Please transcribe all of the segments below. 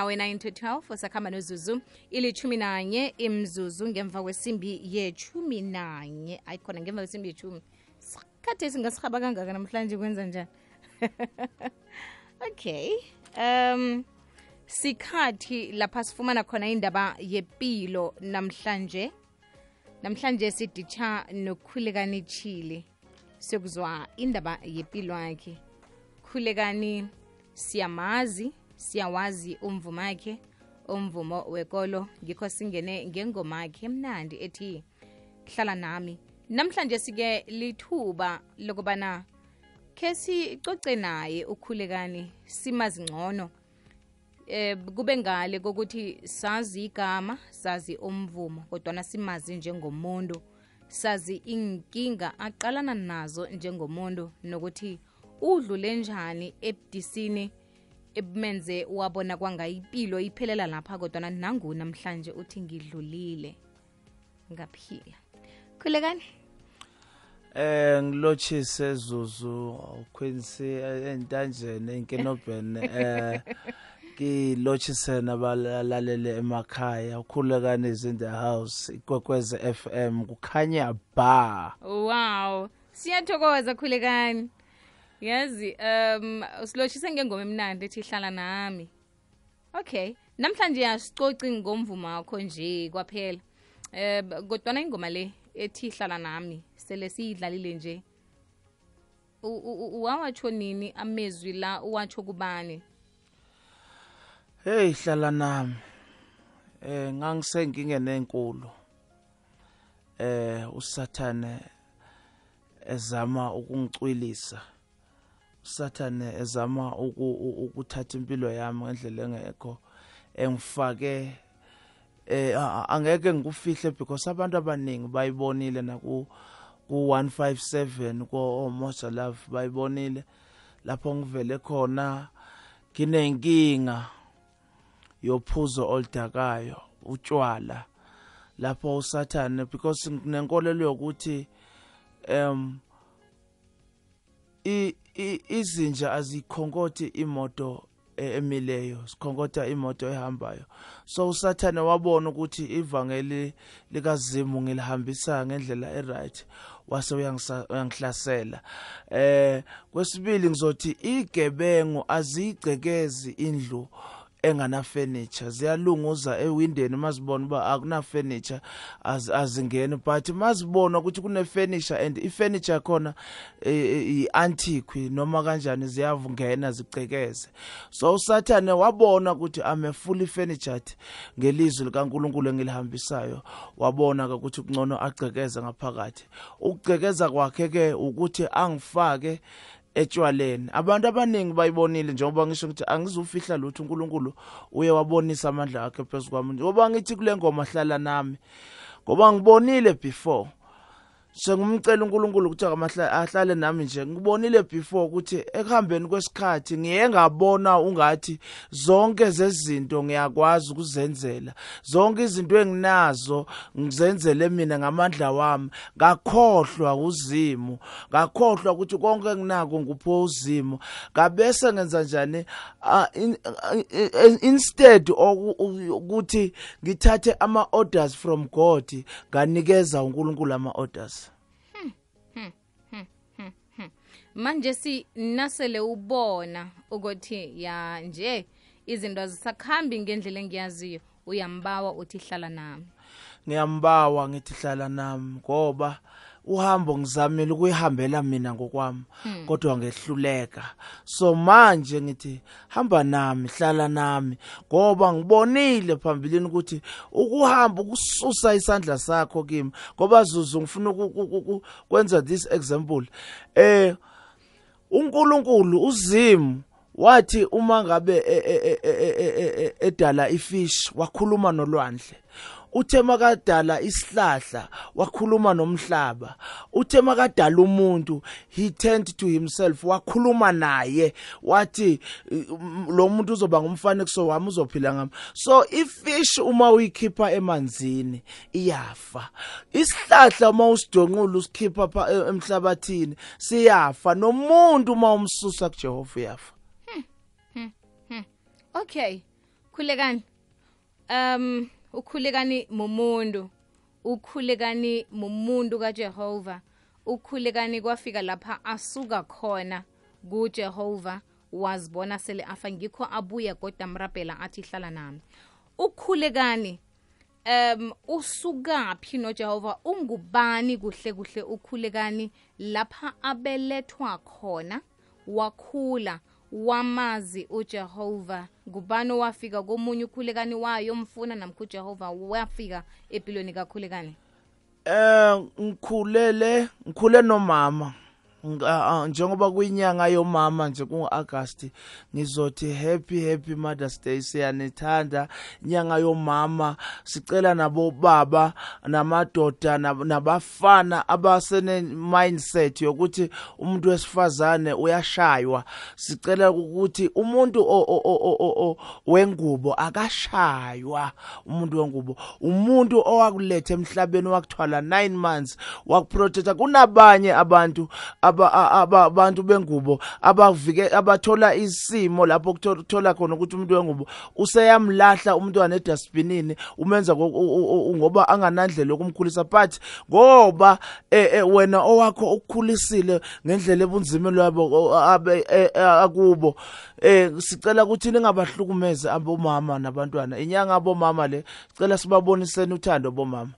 nawe 9 to 12 usakhamba nozuzu ilithumi nanye imzuzu ngemva kwesimbi yechumi nanye. Ayikhona ngemva kwesimbi yethumi sikhathi esingasihaba kangaka namhlanje kwenza njani? Okay um sikhathi lapha sifumana khona indaba yepilo namhlanje. Namhlanje siditsha nokhulekani chile siyokuzwa indaba yepilo yakhe khulekani siyamazi siyawazi umvumo wakhe umvumo wekolo. Ngikho singene ngengoma yakhe emnandi ethi hlala nami. Namhlanje sike lithuba lokubana khe sicoce naye ukhulekani simazi ngcono. Eh kube ngale kokuthi sazi igama sazi umvumo kodwana simazi njengomuntu. Sazi inkinga aqalana nazo njengomuntu nokuthi udlule njani ebudisini. Ebumenze wabona kwanga impilo iphelela lapha kodwana nangu namhlanje uthi ngidlulile. Ngaphila. Khulekani Eh ngilotshise Zuzu Quincy entanjeni enkenobheni. Eh ngilotshise nabalalele emakhaya. Ukhulekani is in the house ikwekweze FM kukhanya ba. Wow. Siyathokoza khulekani yazi um usilotshise ngengoma emnandi ethi hlala nami. Okay namhlanje asicoci ngomvumo wakho nje kwaphela. Um kodwana ingoma le ethi hlala nami sele siyidlalile nje wawatsho nini amezwi la uwatsho kubani? Hey hlala nami. Eh ngangisengingene enkulu eh usathane ezama ukungicwilisa. Usathane ezama uku- u- ukuthatha impilo yami ngendlela engekho engifake eh a- a- angeke ngikufihle because abantu abaningi bayibonile naku ku 157 ko Moja Love bayibonile lapho ngivele khona kinenkinga yophuzo oludakayo utshwala lapho usathane because nenkolelo yokuthi em i i- izinja azikhonkoti imoto e- emileyo sikhonkotha imoto ehambayo. So usathane wabona ukuthi ivangeli likazimu ngilihambisa ngendlela eright wase uyangisa- uyangihlasela. Eh kwesibili ngizothi igebengu azigcekezi indlu engana furniture. Ziyalunguza ewindeni mazibona uba akuna furniture az- azingeni but mazibona ukuthi kune furniture and i furniture khona i antique noma kanjani ziyavungena zicekeze. So usathane wabona ukuthi ame fully furniture ngelizwi likaNkuluNkulu engilihambisayo. Wabona ke ukuthi kungcono agcekeze ngaphakathi. Ukugcekeza kwakhe ke ukuthi angifake etshwaleni. Abantu abaningi bayibonile njengoba ngisho ukuthi angizufihla lutho uNkulunkulu uye wabonisa amandla akhe phezukwami ngoba ngithi kule ngoma hlala nami ngoba ngibonile before. Sengumcela uNkulunkulu ukuthi akamahla ahlale nami nje. Ngibonile before ukuthi ekuhambeni kwesikhathi ngiye ngabona ungathi zonke zezinto ngiyakwazi ukuzenzela. Zonke izinto enginazo ngizenzele mina ngamandla wami. Ngakhohlwa uzimu ngakhohlwa ukuthi konke enginako ngupho uzimu ngabese ngenza njani? In- in- instead ukuthi ngithathe ama orders from God nganikeza uNkulunkulu ama orders manje si nasele ubona ukuthi ya nje izinto azisakhambi ngendlela engiyaziyo. Uyambawa uthi hlala nami. Ngiyambawa ngithi hlala nami ngoba uhambo ngizamile ukuyihambela mina ngokwami kodwa ngehluleka. So manje ngithi hamba nami hlala nami ngoba ngibonile phambilini ukuthi ukuhamba ukususa isandla sakho kimi ngoba zuzu ngifuna uku- uku- uku- kwenza this example. Eh uNkulunkulu uzimu wathi uma ngabe e- e- e- edala ifish wakhuluma nolwandle. Uthe makadala isihlahla wakhuluma nomhlaba. Uthe makadala umuntu he turned to himself wakhuluma naye. Wathi "Mm, lo muntu uzoba ngumfanekiso wami uzophila ngami. So ifish uma uyikhipha emanzini iyafa. Isihlahla uma usidonqula usikhipha pha e- emhlabathini siyafa. Nomuntu uma umsusa kuJehova uyafa. Okay khulekani um ukhulekani mumuntu ukhulekani mumuntu kaJehova ukhulekani kwafika lapha asuka khona kuJehova wazibona sele afa ngikho abuya kodwa mrabhela athi hlala nami. Ukhulekani um usukaphi noJehova? Ungubani kuhle kuhle ukhulekani lapha abelethwa khona wakhula wamazi uJehova. Ngubani wafika komunye ukhulekani wayo mfuna namkho uJehova wafika empilweni kakhulekani? Um ngikhulele ngikhule nomama njengoba kuyinyanga yomama nje kungu-August ngizothi happy happy Mother's Day siyanithanda. Inyanga yomama sicela nabo baba namadoda nab- nabafana abasene mindset yokuthi umuntu wesifazane uyashaywa. Sicela ukuthi umuntu wengubo akashaywa umuntu wengubo. Umuntu owakuletha emhlabeni wakuthwala 9 months wakuprotecta kunabanye abantu aba- a- aba- abantu bengubo abavike abathola isimo lapho kuthola khona ukuthi umuntu wengubo useyamlahla umntwana edustbinini umenza ngoba anganandlela yokumkhulisa but ngoba eh, eh, wena owakho ukukhulisile ngendlela ebunzima lwabo eh, akubo eh sicela ukuthi ningabahlukumeze abomama nabantwana. Inyanga abomama le sicela sibaboniseni uthando bomama.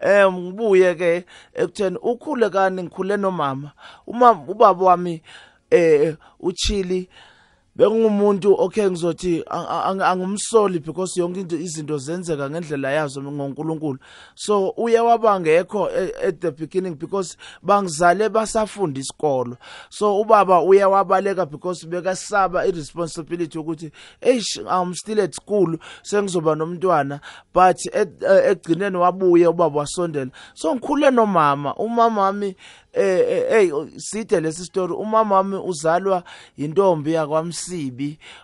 Eh ngibuye ke ekutheni ukhule kani ngikhule nomama. Uma ubaba wami eh uchili bengumuntu okay ngizothi ang- ang- angumsoli because yonke into izinto zenzeka ngendlela yazo ngoNkulunkulu. So uye wabangekho e- at the beginning because bangizale basafunda isikolo. So ubaba uye wabaleka because bekasaba irresponsibility ukuthi eish I'm still at school sengizoba nomntwana. But et- eh, egcineni wabuye ubaba wasondela. So ngikhule nomama. Umama wami eh eh, hey side lesi story. Umama wami uzalwa intombi yakwamsibi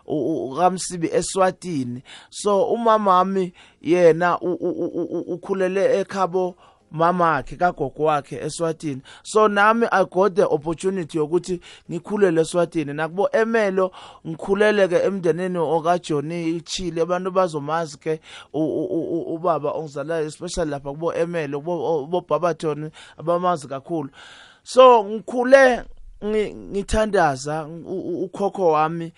u- u- kamsibi eSwatini. So umama wami yena u- u- u- u- ukhulele ekhabo mama akhe kagogo wakhe eSwatini. So nami i got the opportunity yokuthi ngikhulele eSwatini. Nakubo emelo ngikhulele ke emndenini okaJohn Chile abantu bazomazi ke u- u- u- u- ubaba ongizalayo especially lapha kubo emelo kubo bo Babathon abamazi kakhulu. So ngikhule ngi- ngithandaza ukhokho wami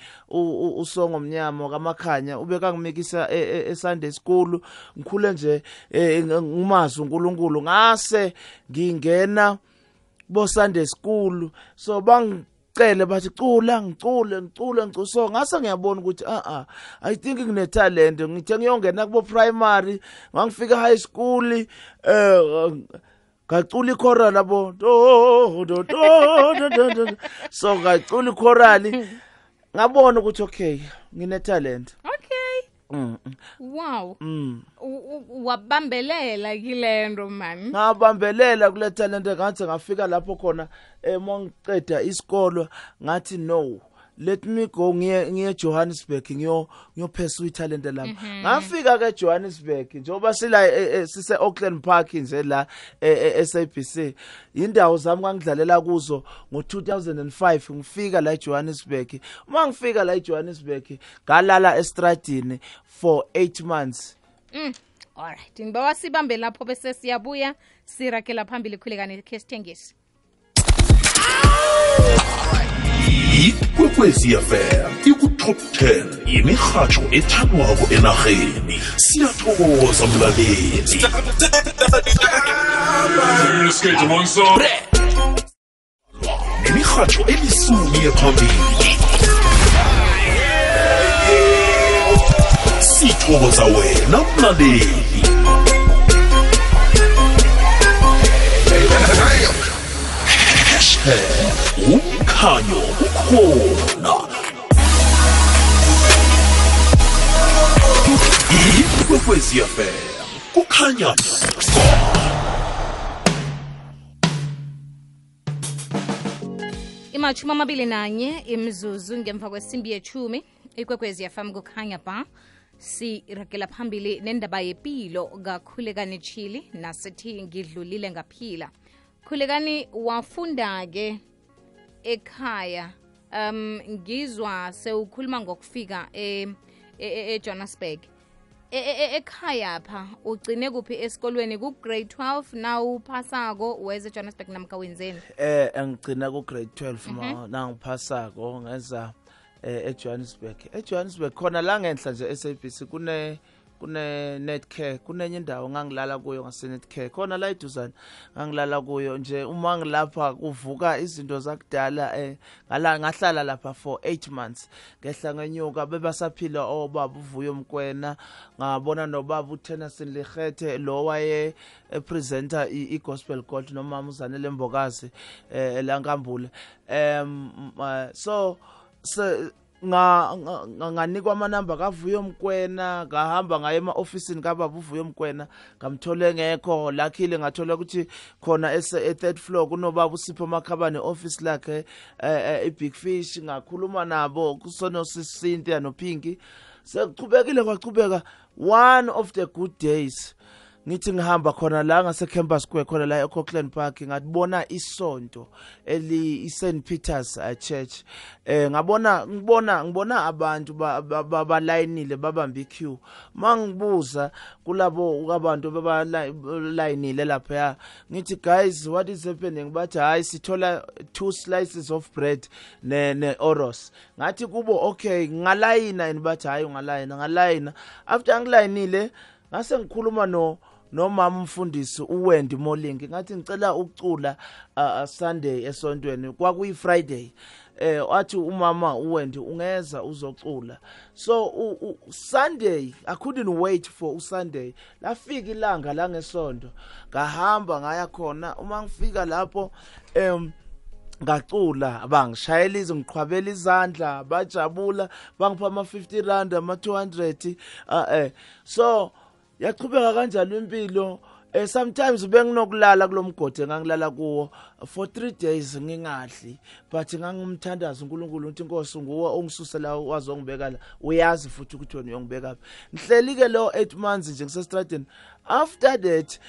usongo mnyama kamakhanya ubeka ngimekisa e- e- eSunday school. Ngikhule nje eh, ngumazi uNkulunkulu. Ngase ngingena bo Sunday school. So bangicele bathi cula ngicule ngicule ngicule. So ngase ngiyabona ukuthi a a i think ngine talent ngithe ngiyongena kubo primary ngangifika high school eh ngacula ichoral yabo? Do do do do do do. so ngacula ichoral ngabona ukuthi okay ngine talent. Okay. Mm wow. Mm. U- u- wabambelela kilento man. Ngabambelela kule talent ngathi ngafika lapho khona emongiqeda isikolo ngathi no. Let me go ngiye ngiye Johannesburg ngiyo ngiyophesa italent lapha ngafika ke Johannesburg njoba sila eh, eh, sise Auckland Park nje la eh, eh, SABC indawo zami ngangidlalela kuzo ngo2005 ngifika la eJohannesburg. Uma ngifika la eJohannesburg ngalala estradini for 8 months. Alright ngibawa sibambe lapho bese siyabuya sirakela phambili khulekani khe sithengise ikwekwezi fm ikutop 10 yemirhatsho ethandwako enarheni. Siyathokoza mlaleli. Skate one song. nemirhatsho elisumi ephambili. Sithokoza wena mlaleli. Hashtag umkhanyo ukhona. Ikwekwezi fm kukhanya imatshumi amabili nanye imzuzu ngemva kwesimbi yechumi ikwekwezi yafam kukhanya ba. Siragela phambili nendaba yepilo kakhulekani chili nasithi ngidlulile ngaphila. Khulekani wafunda-ke ekhaya um ngizwa sewukhuluma ngokufika e, e- e- ejohannesburg. Ekhaya pha ugcine kuphi esikolweni? Ku-grade 12 na uphasako weze ejohannesburg namka wenzeni? Eh angigcina ku grade 12 ma nangiphasako ngenza eJohannesburg. eJohannesburg khona la ngenhla nje SABC kune kune netcare kunenye indawo ngangilala kuyo ngase netcare khona la eduzane ngangilala kuyo nje uma ngilapha kuvuka izinto zakudala eh ngala ngahlala lapha for 8 months. Ngehla ngenyuka bebasaphila obaba uvuyo mkwena ngabona nobaba uTennyson Legethe lo waye presenter igospel gold nomama uzanele mbokazi eh lankambule em uh, so so nga nga- nga- nganikwa amanamba kavuyo mkwena ngahamba ngaye ema-ofisini kababa uvuyo mkwena ngamthole ngekho lakhile ngathola ukuthi khona ese- e-third floor kunobaba usipho makhabane office lakhe eh, eh, i-big fish ngakhuluma nabo kusonosisintya nophinki sekuchubekile kwachubeka one of the good days. Ngithi ngihamba khona la ngase campus square khona la eCockland Park ngatibona isonto eli iSt Peters uh, Church. Eh ngabona ngibona ngibona abantu ba- ba- ba- balayinile babamba iqueue. Mangibuza kulabo abantu babalayinile lapha ngithi guys what is happening? Bathi hayi sithola two slices of bread ne ne oros. Ngathi kubo okay ngalayina. And bathi hayi ungalayina ngalayina. After ngilayinile ngase ngikhuluma no nomama umfundisi uwendi molingi ngathi ngicela ukucula Sunday esontweni kwakuyi Friday eh wathi umama uwendi ungeza uzocula so Sunday I couldn't wait for uSunday. Lafika ilanga la ngesonto ngahamba ngaya khona. Uma ngifika lapho em ngacula bangishayela izingiqhwabela izandla bajabula bangipha ama 50 rand ama 200 uh, eh so yachubeka kanjalo impilo? Eh sometimes benginokulala kulomgodi engangilala kuwo for 3 days ngingadli but ngangumthandaza uNkulunkulu uthi inkosi nguwe ongisusela wazongibeka la. Uyazi futhi ukuthi wena uyongibeka ngihleli ke lo 8 months nje ngisestradini after that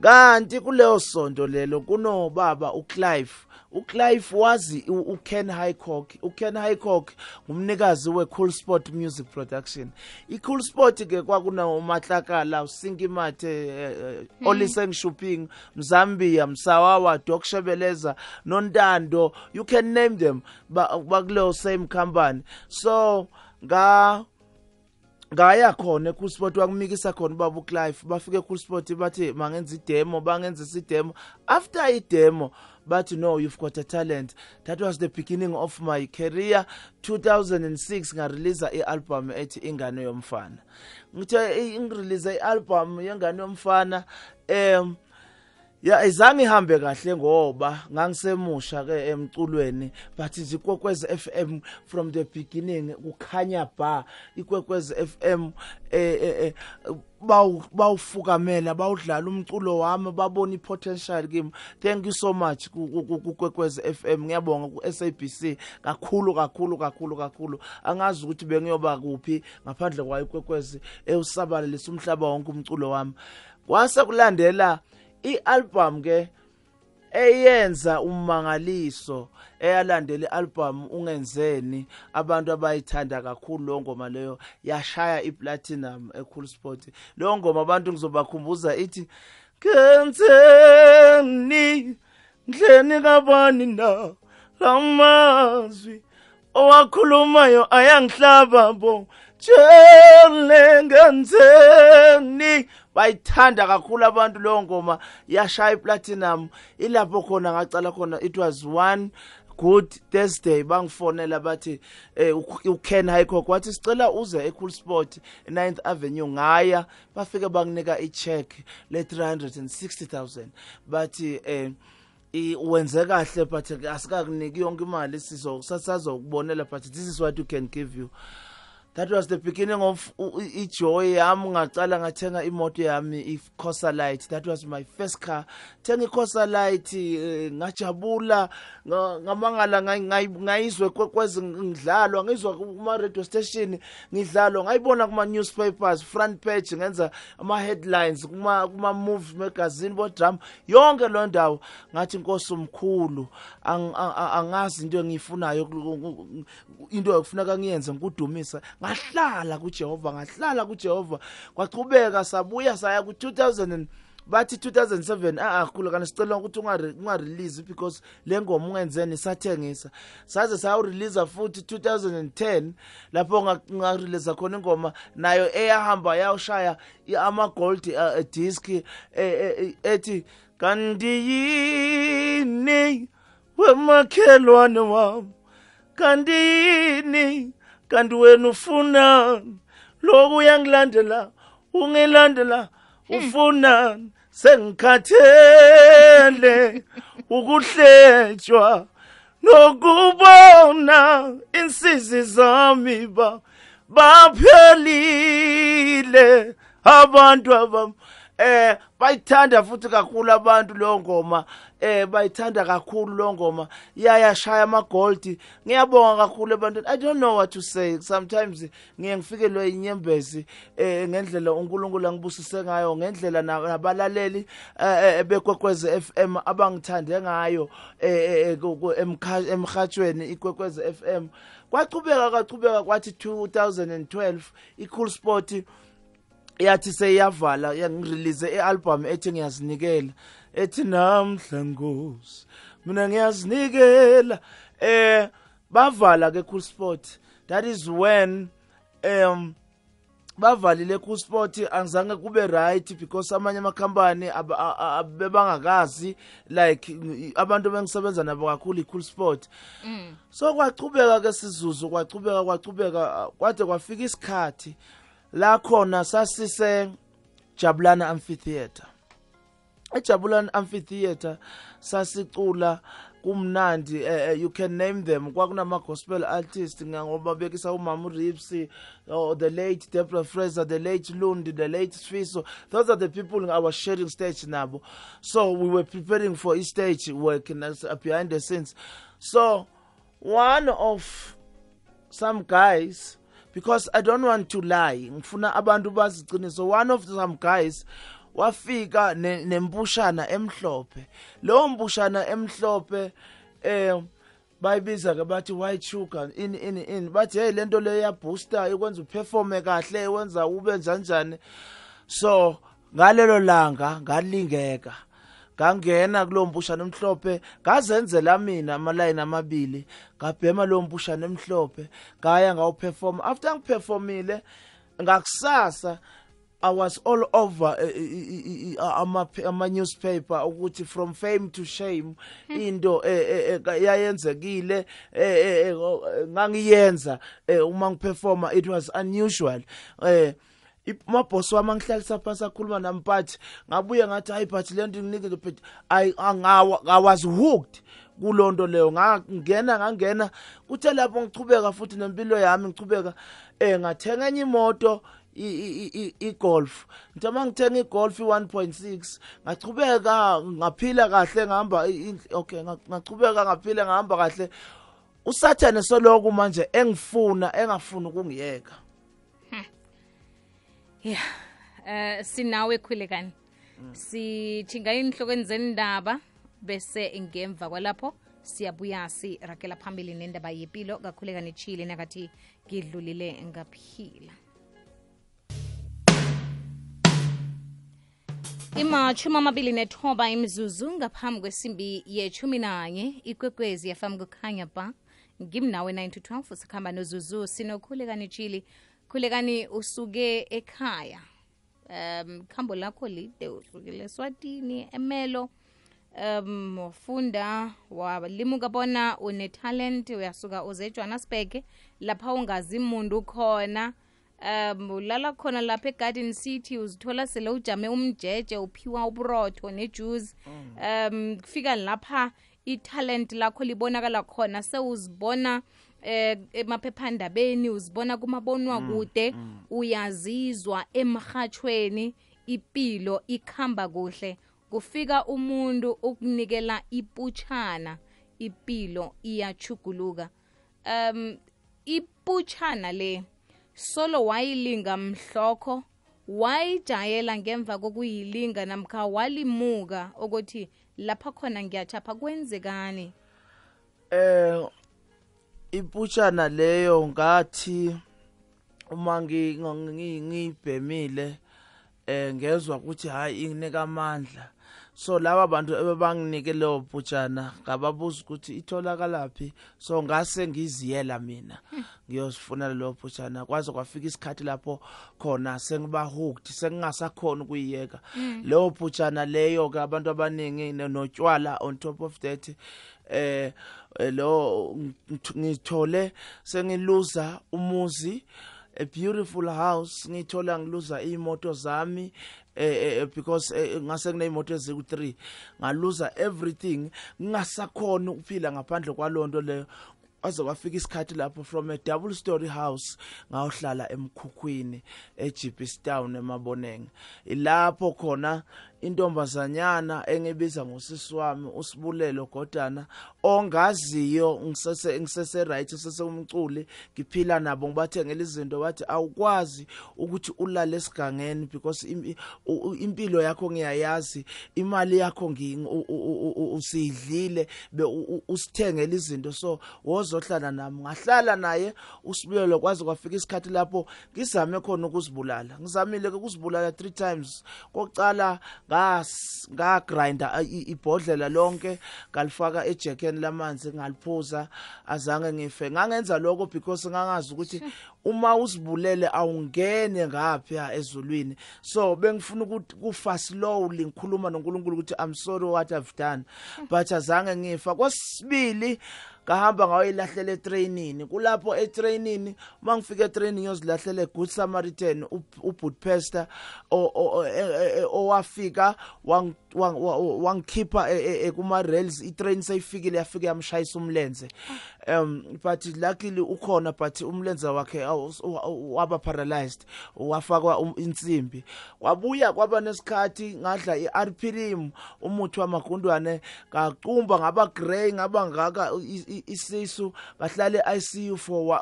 kanti kuleyo sonto lelo kunobaba uClive uClive wazi u- uKen Highcock uKen Highcock ngumnikazi weCool Sport Music Production. iCool Sport ke kwakuna uMatlakala uSinkimathe eh, eh, Oliseng Shopping Mzambia Msawawa Doc Shebeleza noNtando. You can name them ba- bakuleyo same company. So nga ngaya khona kusport wakumikisa khona ubaba uClive. Bafike kusport bathi mangenza idemo bangenza isidemo. After idemo bathi no you've got a talent. That was the beginning of my career. 2006 ngarelease ialbum ethi ingane yomfana. Ngithe ngirelease ialbum yengane yomfana em ya izange ihambe kahle ngoba ngangisemusha ke emculweni but izikwekwezi FM from the beginning kukhanya ba ikwekwezi FM eh eh, eh, bawu bawufukamela bawudlala umculo wami babona ipotential kimi. Thank you so much ku- ku- ku- kukwekwezi FM ngiyabonga ku SABC kakhulu kakhulu kakhulu kakhulu. Angazi ukuthi bengiyoba kuphi ngaphandle kwayo ikwekwezi ewusabalalisa umhlaba wonke umculo wami. Kwase kulandela ialbum ke eyenza umangaliso eyalandela ialbum ungenzeni. Abantu abayithanda kakhulu lo ngoma leyo yashaya iplatinum ecool sport. Lo ngoma abantu ngizobakhumbuza ithi kenzeni ndleni kabani na? Lamazwi owakhulumayo ayangihlaba bo. Tshele ngenzeni bayithanda kakhulu abantu leyo ngoma yashaya iplatinum. Ilapho khona ngacala khona it was one good thursday. Bangifonela bathi eh, u- uken highcock wathi sicela uze ecool sport 9th avenue ngaya. Bafike banginika icheck le-360000 bathi eh, i- wenze kahle but asikakuniki yonke imali sizo sasazokubonela but this is what we can give you. That was the beginning of u- i- ijoy yami ngacala ngathenga imoto yami iCosa Light. That was my first car. Thenga iCosa Light eh, ngajabula nga- ngamangala ngay- ngay- ngayizwe kwekwezi ngidlalwa ngizwa kuma radio station ngidlalwa ngayibona kuma newspapers front page ngenza ama headlines kuma kuma movie magazine bo drama yonke lo ndawo. Ngathi inkosi umkhulu ang- ang- ang- angazi into engiyifunayo ku- ku- into ekufuneka ngiyenze ngikudumisa ngahlala kuJehova ngahlala kuJehova. Kwachubeka sabuya saya ku2000 and bathi 2007 ah khulu kana sicela ukuthi ungare ungarelease because lengoma ungenzeni sathengisa saze sawu-release futhi 2010 lapho nga- ngarelease khona ingoma nayo eyahamba yawushaya i- ama-gold uh, disc eh, eh, ethi kanti yini wemakhelwane wami? Kanti yini kanti wena ufuna? Lokhu uyangilandela ungilandela ufuna? Sengikhathele ukuhletshwa nokubona insizi zami ba baphelile abantu abam eh bayithanda futhi kakhulu abantu leyo ngoma. Eh bayithanda kakhulu lo ngoma. Iyayashaya ama-gold. Ngiyabonga kakhulu ebantwini. I don't know what to say. Sometimes ngiye ngifikelwe inyembezi eh ngendlela unkulunkulu angibusise ngayo ngendlela na- nabalaleli eh, eh, bekwekweze FM abangithande ngayo eh, eh, ku- ku- emkha- emhathweni ikwekweze FM kwachubeka kwachubeka kwathi 2012 icool sport yathi seyavala yangirelease i-album ethi ngiyazinikela. Ethi namhla nkosi mina ngiyazinikela. Eh bavala ke cool sport that is when um bavalile cool sport angizange kube right because amanye amakhampani bebangakazi like mm, abantu bengisebenza nabo kakhulu i-cool sport so kwachubeka ke sizuzu kwachubeka kwachubeka kwade kwafika isikhathi. La khona sasise jabulana Amphitheater eJabulani Amphitheater sasicula kumnandi eh, eh, you can name them. Kwakunama gospel artists ngoba bekisa umama uRipsy or the late Deborah Fraser the late Lundi the late Sfiso those are the people I was sharing stage nabo. So we were preparing for a stage work and that's, uh, behind the scenes. So one of some guys because I don't want to lie ngifuna abantu baziqiniso one of some guys wafika ne- nempushana emhlophe. Lo mpushana emhlophe eh bayibiza ke bathi white sugar in in in bathi hey lento le yabooster ikwenza uperforme kahle wenza ube njani so ngalelo langa ngalingeka. Ngangena kulo mpushana emhlophe ngazenzela mina amalayini amabili ngabhema lo mpushana emhlophe ngaya ngawuperform after ngiperformile ngakusasa I was all over eh, eh, eh, eh, ama ama newspaper ukuthi from fame to shame into eh, eh, eh, yayenzekile eh, eh, eh, oh, eh, ngangiyenza eh, uma ngiperforma it was unusual eh mabhosi wami angihlalisa phasi akhuluma nami but ngabuye ngathi hayi but lento nginikele but I I was hooked kulonto leyo ngangena ngangena kuthe lapho ngichubeka futhi nempilo yami ngichubeka eh ngathenga enye imoto i-golf. Nje uma ngithenga i-golf i-1.6 ngachubeka ngaphila kahle ngihamba okay nga- ngachubeka ngaphila ngahamba kahle. Usathane soloku manje engifuna engafuna ukungiyeka. Yeah. Eh sinawe khulekani sithinga inhlokweni zendaba bese ngemva kwalapho siyabuya sirakela phambili nendaba yempilo kakhulekani chile nakathi ngidlulile ngaphila. Imashumi amabili nethoba imzuzu ngaphambi kwesimbi yetshumi nanye ikwekwezi yafam kukhanya ba. Ngimnawe 9 to 12 sikhamba nozuzu sinokhulekani tshili? Khulekani usuke ekhaya? Um khambo lakho lide usukile swatini emelo? Um wafunda walimuka bona unetalenti uyasuka uze ejohannesburg lapha ungazi muntu khona um ulala khona lapha egarden city uzithola sele ujame umjeje uphiwa uburotho nejuice um kufika lapha italent lakho libonakala khona. Sewuzibona eh emaphephandabeni uzibona kumabonwa kude uyazizwa emhathweni ipilo ikhamba kuhle. Kufika umuntu ukunikela iputshana ipilo iyachuguluka um iputshana le solo wayilinga mhlokho wayijayela ngemva kokuyilinga namkha walimuka ukuthi lapha khona ngiyachapha kwenzekani? Eh imputshana leyo ngathi uma ngiyibhemile um ngezwa ukuthi hayi inginika amandla so laba bantu ebebanginike leyo bhutshana ngababuza ukuthi itholakalapi? So ngase ngiziyela mina ngiyosifunela leyo bhutshana kwaze kwafika isikhathi lapho khona sengiba hooked sengingasakhona ukuyiyeka. Leyo bhutshana leyo ke abantu abaningi notshwala on top of that eh lo ngith- ngithole sengiluza umuzi a beautiful house. Ngithola ngiluza imoto zami eh eh, because eh, ngase kuneyimoto eziku3 ngaluza everything ngingasakhona ukuphila ngaphandle kwalonto leyo. Aze kwafika isikhathi lapho from a double story house ngayohlala emkhukhwini eJipstown eMaboneng. Ilapho khona intombazanyana engibiza ngosisi wami usibulelo godana ongaziyo ngisese ngisese right sese umculi ngiphila nabo ngibathengela izinto bathi awukwazi ukuthi ulale esigangeni because im- u- u- impilo yakho ngiyayazi imali yakho ngi- u- u- u- u- usiyidlile be u- u- usithengele izinto. So wozohlala nami ngahlala naye usibulelo kwaze kwafika isikhathi lapho ngizame khona ukuzibulala. Ngizamile ke ukuzibulala 3 times. Kokucala ngas ngagrinda ibhodlela lonke ngalifaka ejekeni lamanzi ngaliphuza azange ngife. Ngangenza lokho because ngangazi ukuthi uma uzibulele awungene ngapha ezulwini. So bengifuna ukuthi kufa slowly ngikhuluma noNkulunkulu ukuthi i'm sorry what i've done but azange ngifa. Kwesibili ngahamba ngayoyilahlela etrainini kulapho etrainini mangifika etraining ngiyozilahlela eGood Samaritan uBoot Pastor o- o- e- e- e- owafika wang- wang- wa- wangikhipha e- e- kuma rails itrain seyifikile yafika yamshayisa umlenze. Um but luckily ukhona but umlenze wakhe waba paralyzed wafakwa um- insimbi. Wabuya kwaba nesikhathi ngadla iarpirim umuthi wamagundwane ngacumba ngaba grey ngaba ngaka isisu. Ngahlala eICU for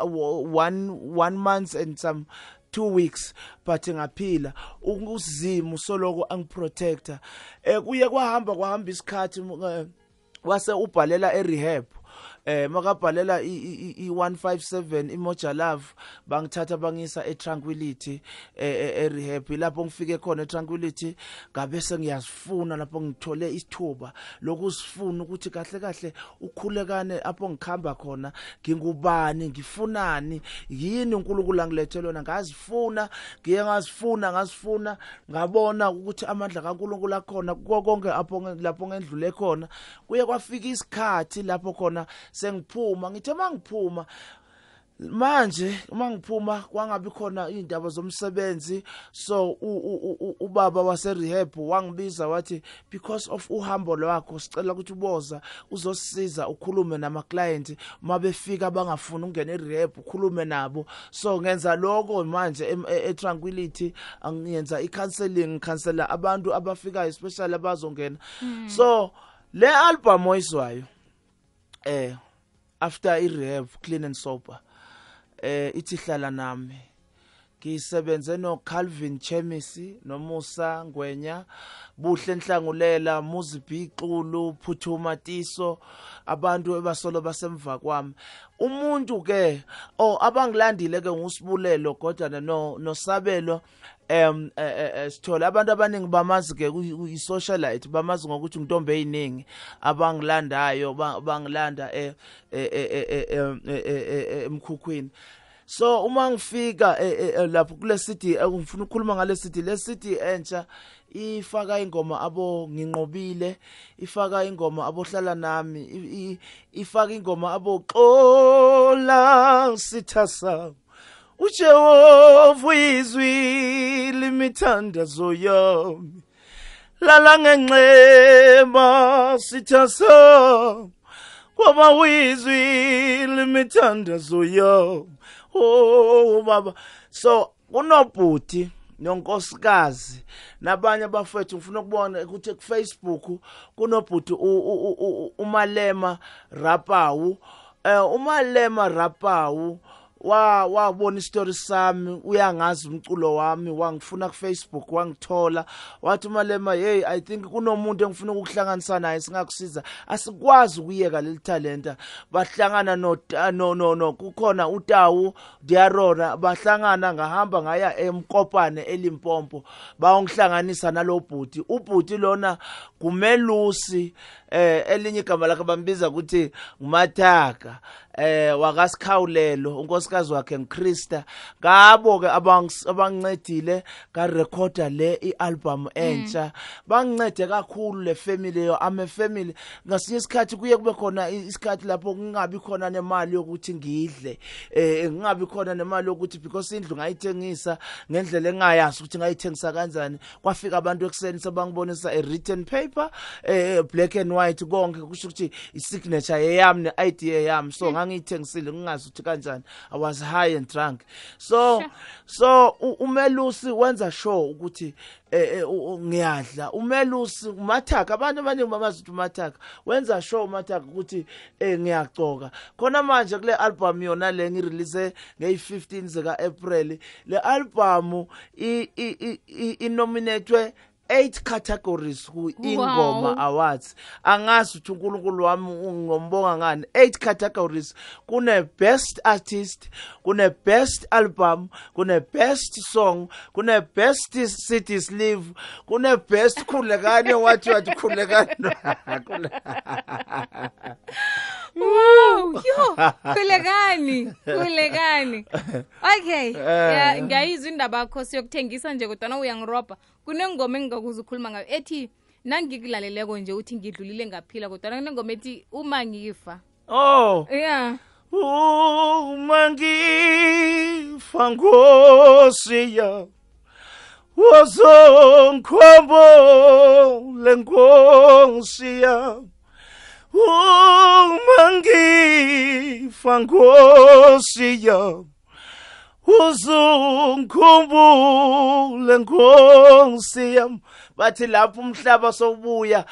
one one month and some two weeks but ngaphila. Ukuzima usoloko angiprotector. Eh kuye kwahamba kwahamba isikhathi eh, wase ubhalela erehab. Eh makabhalela i157 imoja love bangithatha bangisa etranquility erehab. Lapho ngifike khona etranquility ngabe sengiyazifuna lapho ngithole isithuba lokusifuna ukuthi kahle kahle ukhulekane apho ngikhamba khona. Ngingubani? Ngifunani? Yini uNkulunkulu angilethele yona ngazifuna? Ngiye ngazifuna? Ngazifuna? Ngabona ukuthi amandla kaNkulunkulu akhona konke apho lapho ngendlule khona. Kuye kwafika isikhathi lapho khona sengiphuma ngithe mangiphuma manje uma ngiphuma kwangabi khona indaba zomsebenzi. So u- u- u- ubaba wase rehab wangibiza wathi because of uhambo lwakho sicela ukuthi uboza uzosisiza ukhulume nama client mabefika bangafuni ukungena erehab ukhulume nabo. So ngenza lokho manje em- e- etranquility angiyenza icounseling ngikhansela abantu abafikayo especially abazongena. So le album oyizwayo eh after i-rehab clean and sober eh ithi hlala nami. Ngisebenze no Calvin Chemisi noMusa Ngwenya buhle nhlangulela Muzibi Xulu Phuthuma Tiso abantu ebasolo basemva kwami. Umuntu ke oh abangilandile ke ngusibulelo kodwa no nosabelo eh, eh, eh, sithola abantu abaningi bamazi ke i-socialite bamazi ngokuthi ngitombe eziningi abangilandayo ba- bangilanda eh eh, eh, eh, eh, em, eh, eh, eh, eh, emkhukhwini so uma ngifika eh, eh, eh, lapho kule city eh, ngifuna ukukhuluma ngale city le city entsha ifaka ingoma abo nginqobile ifaka ingoma abohlala nami ifaka ingoma abo xola sithasa uJehova uyizwi limithandazo yami lala ngenxeba sithasa kwaba uyizwi limithandazo yami oh baba. So kunobhuti nonkosikazi nabanye abafethu ngifuna ukubona ukuthi ku Facebook kunobhuti umalema rapawu. Eh umalema rapawu wa wabona isitori sami uyangazi umculo wami wangifuna ku Facebook wangithola. Wathi malema hey i think kunomuntu engifuna ukuhlanganisa naye singakusiza. Asikwazi ukuyeka leli talenta. Bahlangana no no no, no kukhona utawu Diarora bahlangana ngahamba ngaya emkopane eLimpopo bawongihlanganisa nalobhuti ubhuti lona kumelusi eh elinye igama lakhe bambiza ukuthi ngumathaka. Eh wakasikhawulelo unkosikazi wakhe ngChrista ngabo ke abangincedile recorder le ialbum entsha. Bangincede kakhulu le family yo ame family. Ngasinye isikhathi kuye kube khona isikhathi lapho kungabi khona nemali yokuthi ngidle. Eh ngingabi khona nemali yokuthi because indlu ngayithengisa ngendlela engayazi ukuthi ngayithengisa kanjani kwafika abantu ekseni sabangibonisa a written paper eh black and white konke kusho ukuthi i-signature yeyami ne-ID yami so ngangiyithengisile ngingazi ukuthi kanjani. I was high and drunk. So so umelusi wenza sure ukuthi eh ngiyadla. umelusi umathaka abantu abaningi babazi ukuthi umathaka wenza sure umathaka ukuthi eh ngiyagcoka khona manje kule album yona le ngirelease ngey15 zika April le album i i nominatwe 8 categories ku ingoma awards. Angazi ukuthi uNkulunkulu wami ungombonga ngani? 8 categories. Kune best artist kune best album kune best song kune best city sleeve kune best khulekane wathi wathi khulekane Wow, yo, khulekani, khulekani. Okay, ya ngiyayizwa indaba yakho siyokuthengisa nje kodwa uyangiroba. Kunengoma engingakuza ukukhuluma ngayo ethi nangikulaleleko nje uthi ngidlulile ngaphila kodwa kunengoma ethi uma ngifa. Oh. Yeah. Uma ngifa Nkosi ya Wozonkhombo lenkosi ya uma ngifa Nkosi ya uzungikhumbule nkosi yami bathi lapho umhlaba sobuya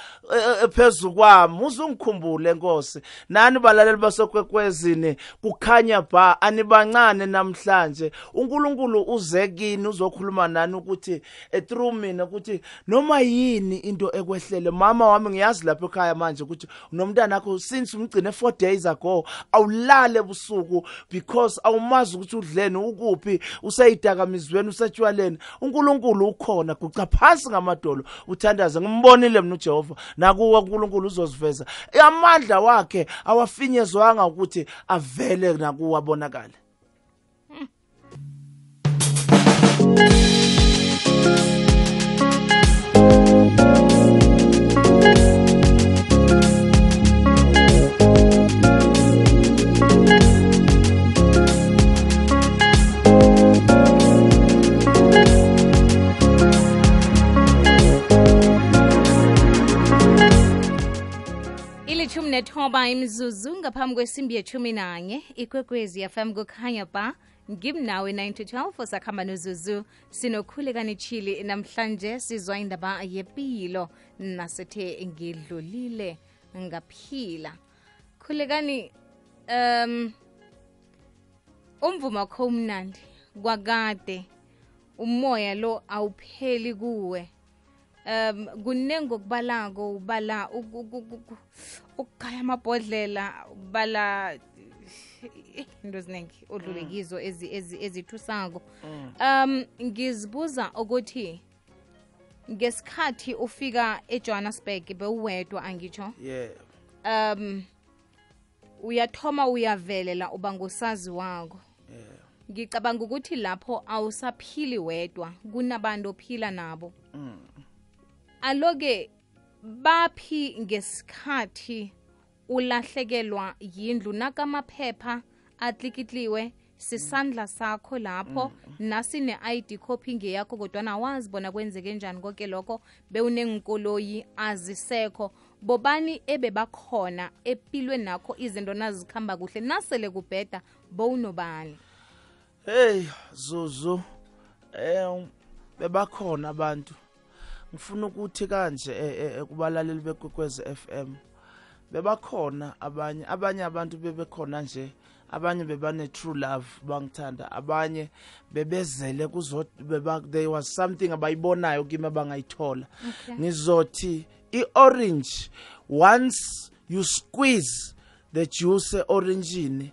ephezulu kwami. Uzungikhumbule nkosi. Nani balaleli basokwekwezini? Kukhanya ba anibancane namhlanje. uNkulunkulu uze kini uzokhuluma nani ukuthi through mina ukuthi noma yini into ekwehlele? Mama wami ngiyazi lapha ekhaya manje ukuthi nomntana wakho since umgcine 4 days ago awulale ebusuku because awumazi ukuthi udleni ukuphi useyidakamizweni usetshwaleni. uNkulunkulu ukhona guca phansi ngamadolo. Uthandaze ngimbonile mina uJehova. Nakuwa uNkulunkulu uzosiveza amandla wakhe awafinyezwanga ukuthi avele nakuwa bonakala ilithumi nethoba imzuzu ngaphambi kwesimbi yethumi nanye. Ikwekwezi yafam kukhanya ba ngimnawe 912 sakhamba nozuzu. Sinokhulekani chili namhlanje sizwa indaba yempilo nasethe ngidlulile ngaphila. Khulekani um umvuma wakho umnandi kwakade umoya lo awupheli kuwe um kunengi okubalako ubala ukugaya amabhodlela ubala into eziningi odlule kizo ezithusako. Um ngizibuza ukuthi ngesikhathi ufika ejohannesburg bewuwedwa angitsho yeah. Um uyathoma uyavelela uba ngusazi wako. Ngicabanga ukuthi lapho awusaphili wedwa kunabantu ophila nabo aloke baphi ngesikhathi ulahlekelwa yindlu nakamaphepha atlikitliwe sisandla sakho lapho nasine-id copy ngeyakho kodwa nawazi bona kwenzeke njani konke lokho bewunenkoloyi azisekho. Bobani ebebakhona epilwe nakho izinto nazikhamba kuhle nasele kubheda bowunobani? Heyi zuzu um bebakhona abantu ngifuna ukuthi kanje eh, eh, kubalaleli bekwekwezi FM bebakhona abanye abanye abantu bebekhona nje abanye bebane true love bangithanda abanye bebezele kuzo beba there was something abayibonayo kimi abangayithola. Ngizothi i-orange once you squeeze the juice orangini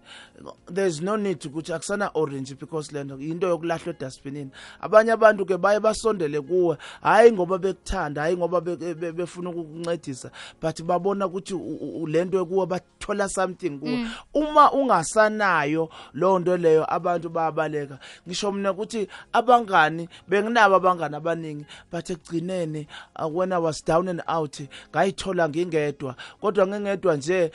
there's no need ukuthi akusana orange because lento into yokulahlwa edustbinini. Abanye abantu ke baye basondele kuwe hayi ngoba bekuthanda hayi ngoba be- be- befuna ukukuncedisa but babona ukuthi lento kuwe bathola something kuwe. Uma ungasanayo leyo nto leyo abantu bayabaleka. Ngisho mina ukuthi abangani benginabo abangani abaningi but ekugcineni uh, when i was down and out ngayithola ngingedwa. Kodwa ngingedwa nje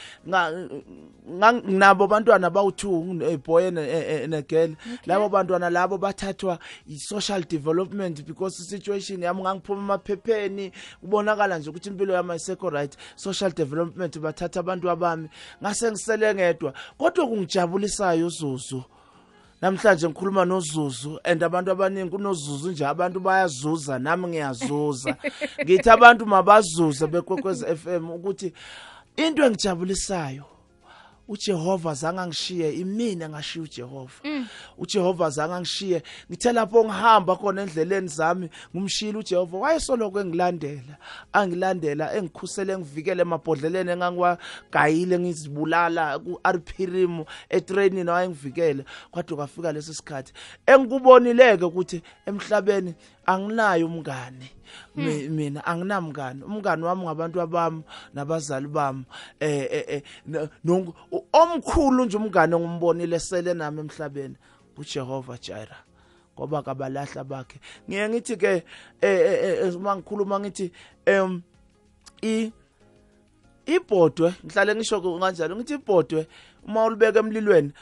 nginabo abantwana bawu-two a boy and a- and a girl labo bantwana labo bathathwa i-social development because i-situation yami ngangiphuma emaphepheni kubonakala nje ukuthi impilo yami ayisekho right. Social development bathatha abantu abami ngase ngisele ngedwa. Kodwa kungijabulisayo uzuzu. Namhlanje ngikhuluma nozuzu and abantu abaningi kunozuzu nje abantu bayazuza nami ngiyazuza. Ngithi abantu mabazuze bekwekwezi FM ukuthi into engijabulisayo uJehova zange angishiye imina ngashiya uJehova. uJehova zange angishiye. Ngithe lapho ngihamba khona endleleni zami ngumshila uJehova. Wayesoloko engilandela angilandela engikhusele engivikele emabhodleleni engangiwagayile ngizibulala ku-arpirim etrainini wayengivikele kodwa kwafika lesi sikhathi engikubonileke ukuthi emhlabeni anginayo umngane Mi- mina anginamngane umngane wami ngabantu abami nabazali bami. Eh eh, eh omkhulu nje umngane engimbonile sele nami emhlabeni uJehova Jireh. Ngoba kabalahla bakhe. Ngiye ngithi ke eh eh, eh mangikhuluma ngithi em i ibhodwe ngihlale ngisho kanjalo ngithi ibhodwe uma ulibeka emlilweni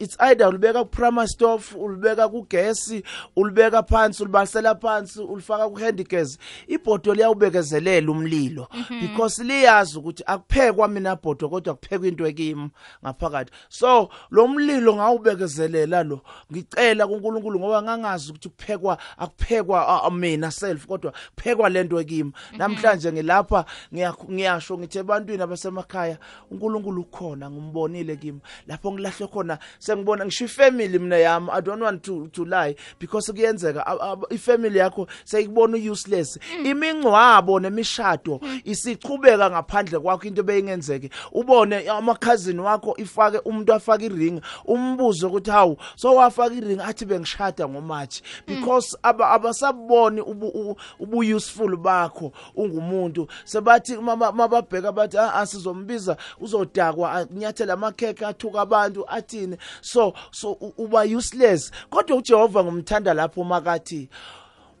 it's either ulibeka ku-primer stove ulibeka kugesi ulibeka phansi ulibalisela phansi ulifaka ku-handigas ibhodo liyawubekezelela umlilo because liyazi ukuthi akuphekwa mina bhodo kodwa kuphekwa into ekimi ngaphakathi. So lo mlilo ngawubekezelela lo. Ngicela kuNkulunkulu ngoba ngangazi ukuthi kuphekwa akuphekwa ah, ah, mina self kodwa kuphekwa lento ekimi. Namhlanje ngilapha ngiya- ngiyasho ngithi ebantwini abasemakhaya uNkulunkulu ukhona ngimbonile kimi. Lapho ngilahle khona sengibona ngisho ifamily mina yami i don't want to to lie because kuyenzeka a- a- ifamily yakho seyikubona useless. Imingcwabo nemishado isichubeka ngaphandle kwakho into beyingenzeke ubone amakhazini wakho ifake umuntu afake iring umbuzo ukuthi hawu so wafaka iring athi bengishada ngomatshi. Because aba abasaboni ubu u- ubu useful bakho ungumuntu. Sebathi mama- mababheka bathi "Ah, ah, sizombiza uzodakwa anyathela amakhekhe athuka abantu athini? So so u- uba useless. Kodwa uJehova ngumthanda lapho makathi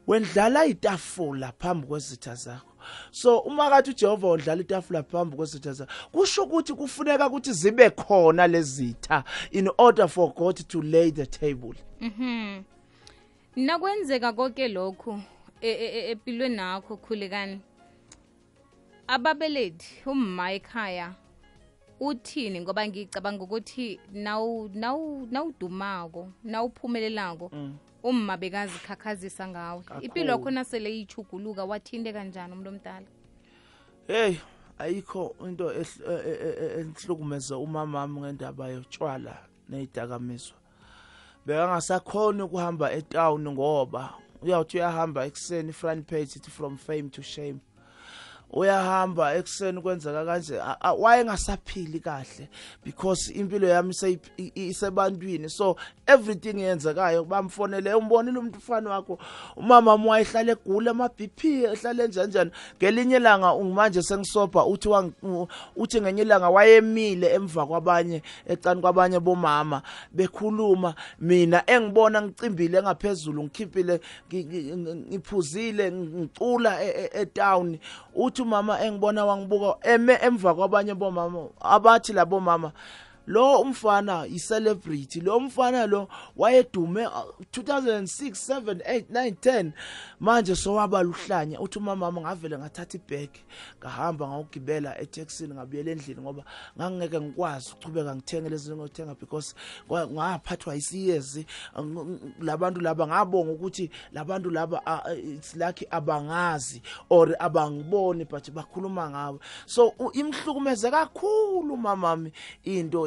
wendlala itafula phambi kwezitha zakho. So uma kathi uJehova udlala itafula phambi kwezitha zakho kusho ukuthi kufuneka ukuthi zibe khona lezitha in order for God to lay the table. Nakwenzeka konke lokhu e- e- e- empilweni nakho khulekani? Ababelethi umma ekhaya uthini ngoba ngicabanga ukuthi nawu nawu nawudumako nawuphumelelako umma bekazikhakhazisa ngawe. Impilo yakhona nasele ichuguluka wathinte kanjani umuntu omdala? Hey ayikho into enhlukumeza umama e- e- enhlukumeza umamami ngendaba yotshwala nezidakamizwa bekangasakhona ukuhamba etown ngoba uyawuthi uyahamba ekuseni front page ithi from fame to shame uyahamba ekuseni kwenzeka kanje a- a- wayengasaphili kahle because impilo yami seyi- i- i- isebantwini. So everything yenzekayo bamfonele umbonile umuntu ufana wakho umama wami wayehlala egula ama-bp ehlale njanjani ngelinye ilanga manje sengisobha uthi wang- u- uthi ngenye ilanga wayemile emva kwabanye ecani kwabanye bomama bekhuluma. Mina engibona ngicimbile ngaphezulu ngikhiphile ngi- ngi- ngi- ngiphuzile ngicula e- e- etown. Uthi umama engibona wangibuka eme emva kwabanye bomama abathi labo mama lo umfana i-celebrity lo mfana lo wayedume uh, 2006 7 8 9 10 manje sowaba luhlanya uthi umama ngavele ngathatha ibag ngahamba ngawugibela etaxini ngabuyela endlini ngoba ngangeke ngikwazi ukuchubeka ngithenge lezi ngothenga because ngaphathwa isiyezi labantu laba ngabonga ukuthi labantu laba it's like abangazi or abangiboni but bakhuluma ngawe. So imhlukumeze kakhulu mamami into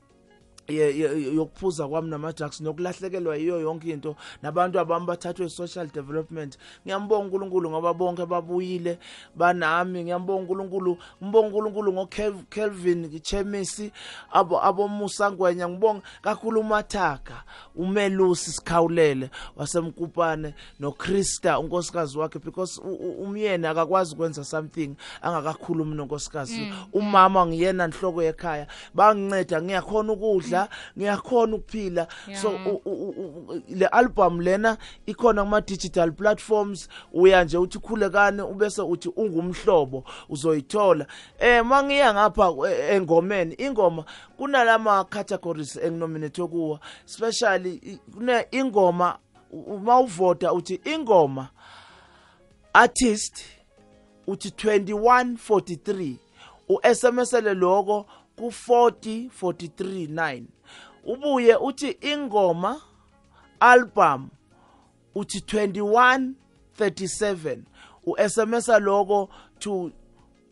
Yokuphuza kwami nama-drugs nokulahlekelwa yiyo yonke into nabantu abami bathathwe i-social development. Ngiyambonga unkulunkulu ngoba bonke babuyile banami. Ngiyambonga unkulunkulu ngibonga unkulunkulu ngokelvin chemisi abomusa ngwenya ngibonga kakhulu umathaka umelusi sikhawulele wasemkupane nokrista unkosikazi wakhe because u- u- umyeni akakwazi ukwenza something angakakhulumi nonkosikazi. Umama ngiyena nhloko yekhaya. Banginceda ngiyakhona ukudla ngiyakhona ukuphila. So u- u- u- u- le album lena ikhona kuma digital platforms. Uya nje uthi khulekani ubese uthi ungumhlobo uzoyithola. Eh mangiya ngapha eh, engomeni ingoma kunalama categories enginominate kuwa especially i- kune ingoma mawuvota uthi ingoma artist uthi 2143 u-SMSele lokho ku40 439 ubuye uthi ingoma album uthi 2137 uSMS logo to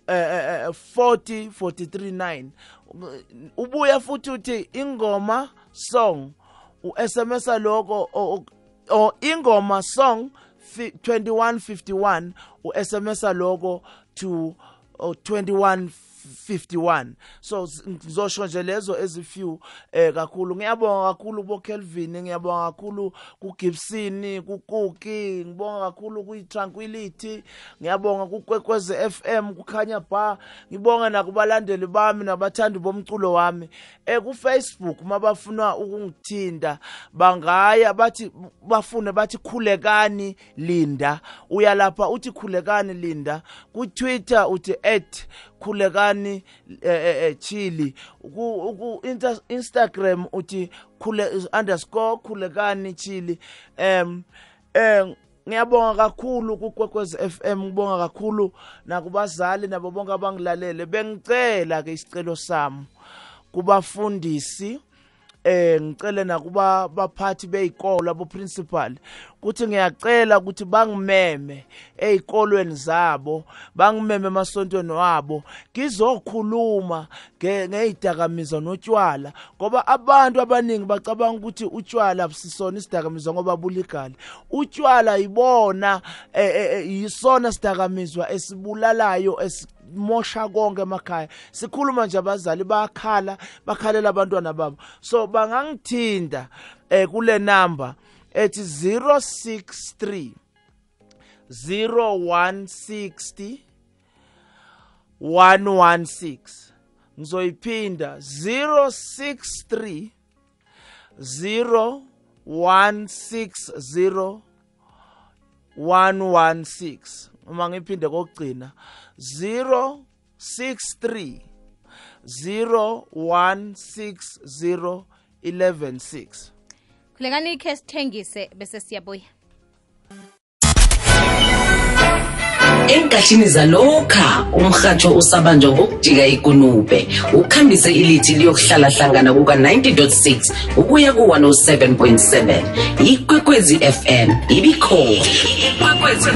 eh, eh, eh 40 439 ubuye futhi uthi ingoma song uSMS logo o ingoma song 2151 uSMS logo to 21 51 so ngizosho nje lezo ezifew eh kakhulu. Ngiyabonga kakhulu bo Kelvin ngiyabonga kakhulu ku Gibson ku Kuki ngibonga kakhulu ku Tranquility ngiyabonga ku Kwekweze FM kukhanya ba ngibonga nakubalandeli bami nabathandi bomculo wami. Eh ku Facebook mabafuna ukungithinda bangaya bathi bafune bathi khulekani linda. Uya lapha uthi khulekani linda. Ku Twitter uthi @khulekani eh, eh, eh, chili. Ku ku Insta- Instagram uthi khule underscore khulekani chili. Em eh ngiyabonga kakhulu kukwekwezi FM ngibonga kakhulu nakubazali nabo bonke abangilalele. Bengicela ke isicelo sami kubafundisi eh ngicele nakuba baphathi beyikolo abo principal kuthi ngiyacela ukuthi bangimeme ezikolweni zabo bangimeme emasontweni wabo. Ngizokhuluma nge- ngezidakamizwa notshwala ngoba abantu abaningi bacabanga ukuthi utshwala abusisona isidakamizwa ngoba buligali utshwala yibona eh, eh, eh, yisona sidakamizwa esibulalayo esi mosha konke emakhaya. Sikhuluma nje abazali bayakhala bakhalela abantwana babo. So bangangithinda eh kule number ethi 063 0160 116 ngizoyiphinda 063 0160 116 uma ngiphinde kokugcina 063 0160 116 khulekani ikhe sithengise bese siyabuya enkathini zalokha umrhatsho usabanjwa ngokujika ikunube. Ukhambise ilithi liyokuhlala hlangana kuka-90.6 ukuya ku-107.7 ikwekwezi fm ibikhona. Ikwekwezi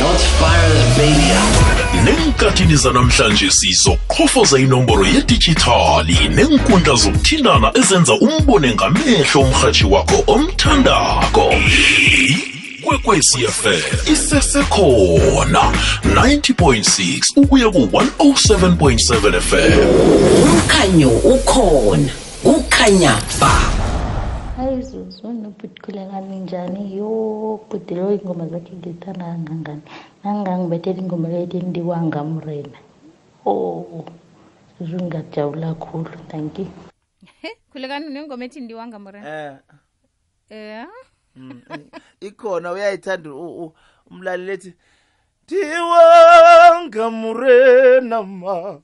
Not fires, baby. nenkathini zanamhlanje sizoqhofoza inomboro yedijithali. Nenkundla zokuthindana ezenza umbone ngamehlo umrhatshi wakho omthandako. Ikwekwecfm isesekhona 90.6 ukuya ku-107.7 fm umkhanyo ukhona kukhanya ba. Hayi zuzu nobhutikhulekani njani? Yo bhutilo iingoma zakhe ngithanda kangangani nangangibethela ingoma lethi ndiwangamrena oh zuzu ngingajabula khulu. Thank you. Khulekani nengoma ethi ndiwanga mora eh. Eh ikhona uyayithanda u- u- umlaleli ethi Tiwanga murena ma.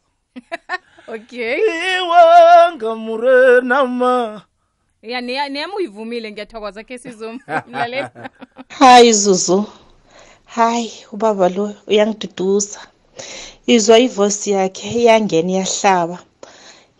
okay. Tiwanga murena ma. ya neyami uyivumile ngiyathokoza khe sizomlalela hayi zuzu. Hayi ubaba lo uyangiduduza. Izwa ivosi yakhe iyangena iyahlaba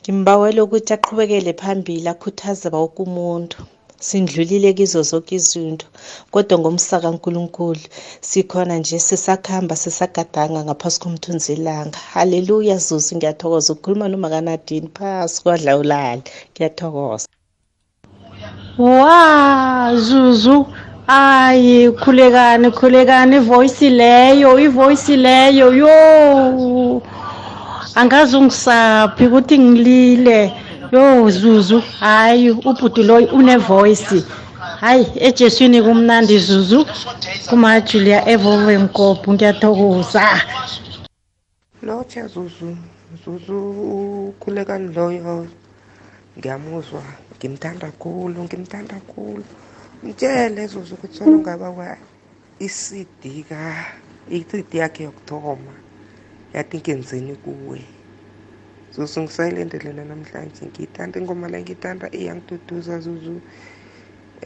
ngimbawela ukuthi aqhubekele phambili akhuthaze wonke umuntu sindlulile kizo zonke izinto kodwa ngomsaka nkulunkulu sikhona nje sisakhamba sisagadanga ngaphasi komthunzi elanga haleluya zuzu ngiyathokoza. Ukukhuluma nomakanadini phasi kwadla ulale ngiyathokoza. Wa zuzu ayi khulekani khulekani ivoice leyo ivoice leyo yo. Angazi ungisaphi ukuthi ngilile. Yo zuzu. Hayi ubhuti loyi unevoice. Hayi ejeswini kumnandi zuzu. Kumajulia evolvenkophu ngiyathokoza. Lotsha zuzu. Zuzu ukhulekani loyo ngiyamuzwa. Ngimthanda khulu ngimthanda khulu. Mtshele zuzu ukuthi solo ngaba kwa i-cd ka i-cd yakhe yokuthoma. Yathi ngenzeni kuwe. Zuzu ngisayilendelela namhlanje ngiyithanda ingoma le ngiyithanda iyangiduduza zuzu.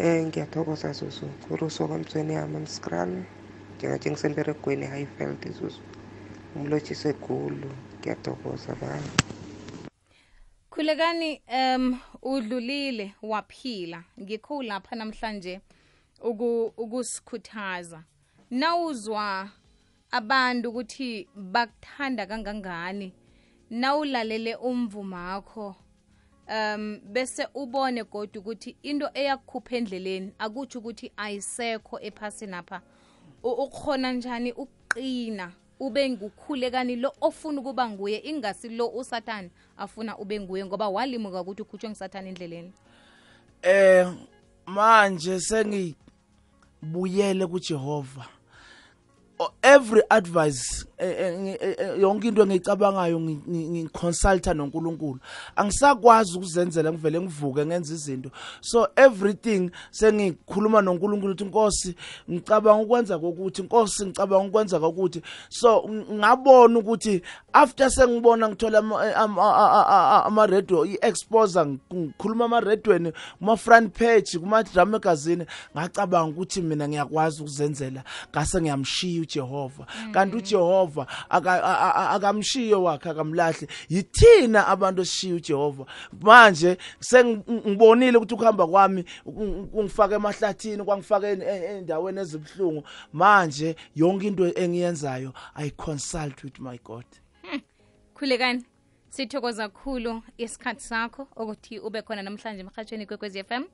Um ngiyathokoza zuzu kuruso kwamtsweni yami mskral njengathi ngisemberegweni highfield zuzu. Umlotshise gulu ngiyathokoza bani khulekani um udlulile waphila. Ngikho lapha namhlanje uku- ukusikhuthaza. Nawuzwa abantu ukuthi bakuthanda kangangani nawulalele umvumo wakho um bese ubone kodwa ukuthi into eyakukhupha endleleni akutsho ukuthi ayisekho ephasini apha ukhona njani ukuqina ube ngukhulekani lo ofuna ukuba nguye ingasi lo usathane afuna ube nguye ngoba walimuka ukuthi ukhutshwe ngusathane endleleni Eh manje sengibuyele kuJehova. Every advice eh, eh, ngi- eh, eh, yonke into engicabangayo ngi- ngi- ngiconsulta noNkulunkulu. Angisakwazi ukuzenzela ngivele ngivuke ngenza izinto. So everything sengikhuluma noNkulunkulu ukuthi Nkosi ngicabanga ukwenza kokuthi Nkosi ngicabanga ukwenza kokuthi. So ng- ngabona ukuthi after sengibona ngithola ama- eh, ama- a- a- a- ama radio i-exposer ngikhuluma ama radioweni kuma front page kuma drum magazine ngacabanga ukuthi mina ngiyakwazi ukuzenzela ngase ngiyamshiya uJehova kanti uJehova aka- a- a- a- akamshiyo wakhe akamlahle yithina abantu esishiya uJehova. Manje sengibonile ukuthi ukuhamba kwami kungifake emahlathini kwangifake en- en- endaweni ezibhlungu manje yonke into engiyenzayo i consult with my God. Khulekani sithokoza kakhulu isikhathi sakho ukuthi ube khona namhlanje emhatshweni kwekwezi FM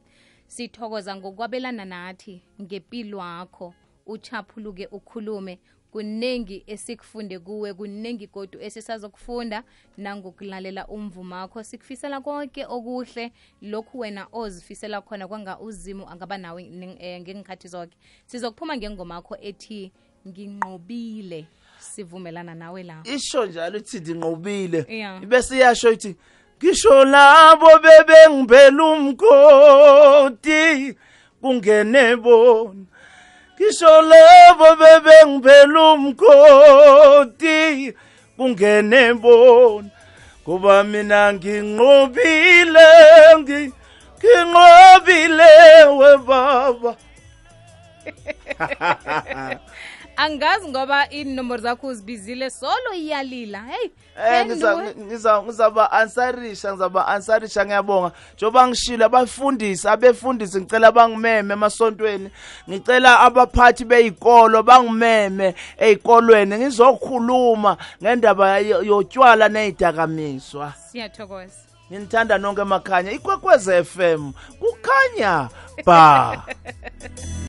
sithokoza ngokwabelana nathi ngempilo wakho uchaphuluke ukhulume kuningi esikufunde kuwe kuningi kodwa esisazokufunda nangokulalela umvumo wakho sikufisela konke okuhle lokhu wena ozifisela khona kwanga uzimo angaba nawe eh, ngengikhathi zonke sizokuphuma ngengomakho ethi nginqobile sivumelana nawe la. Isho njalo ithi ndinqobile. Ibese bese iyasho ithi ngisho labo bebengibhela umgodi kungene bona ngisho labo bebengibhela umgodi kungene bona. Kuba mina nginqobile ngi- nginqobile webaba. angazi ngoba inomboro zakho uzibizile solo iyalila. Heyi Eh ngiza ngiza ngizaba ansarisha ngizaba ansarisha ngiyabonga. Njoba ngishilo abafundisi abefundisi ngicela bangimeme emasontweni. Ngicela abaphathi beyikolo bangimeme ezikolweni ngizokhuluma ngendaba yo- yotshwala nezidakamiswa siyathokoza. Nginithanda nonke emakhanya ikwekwezi FM kukhanya ba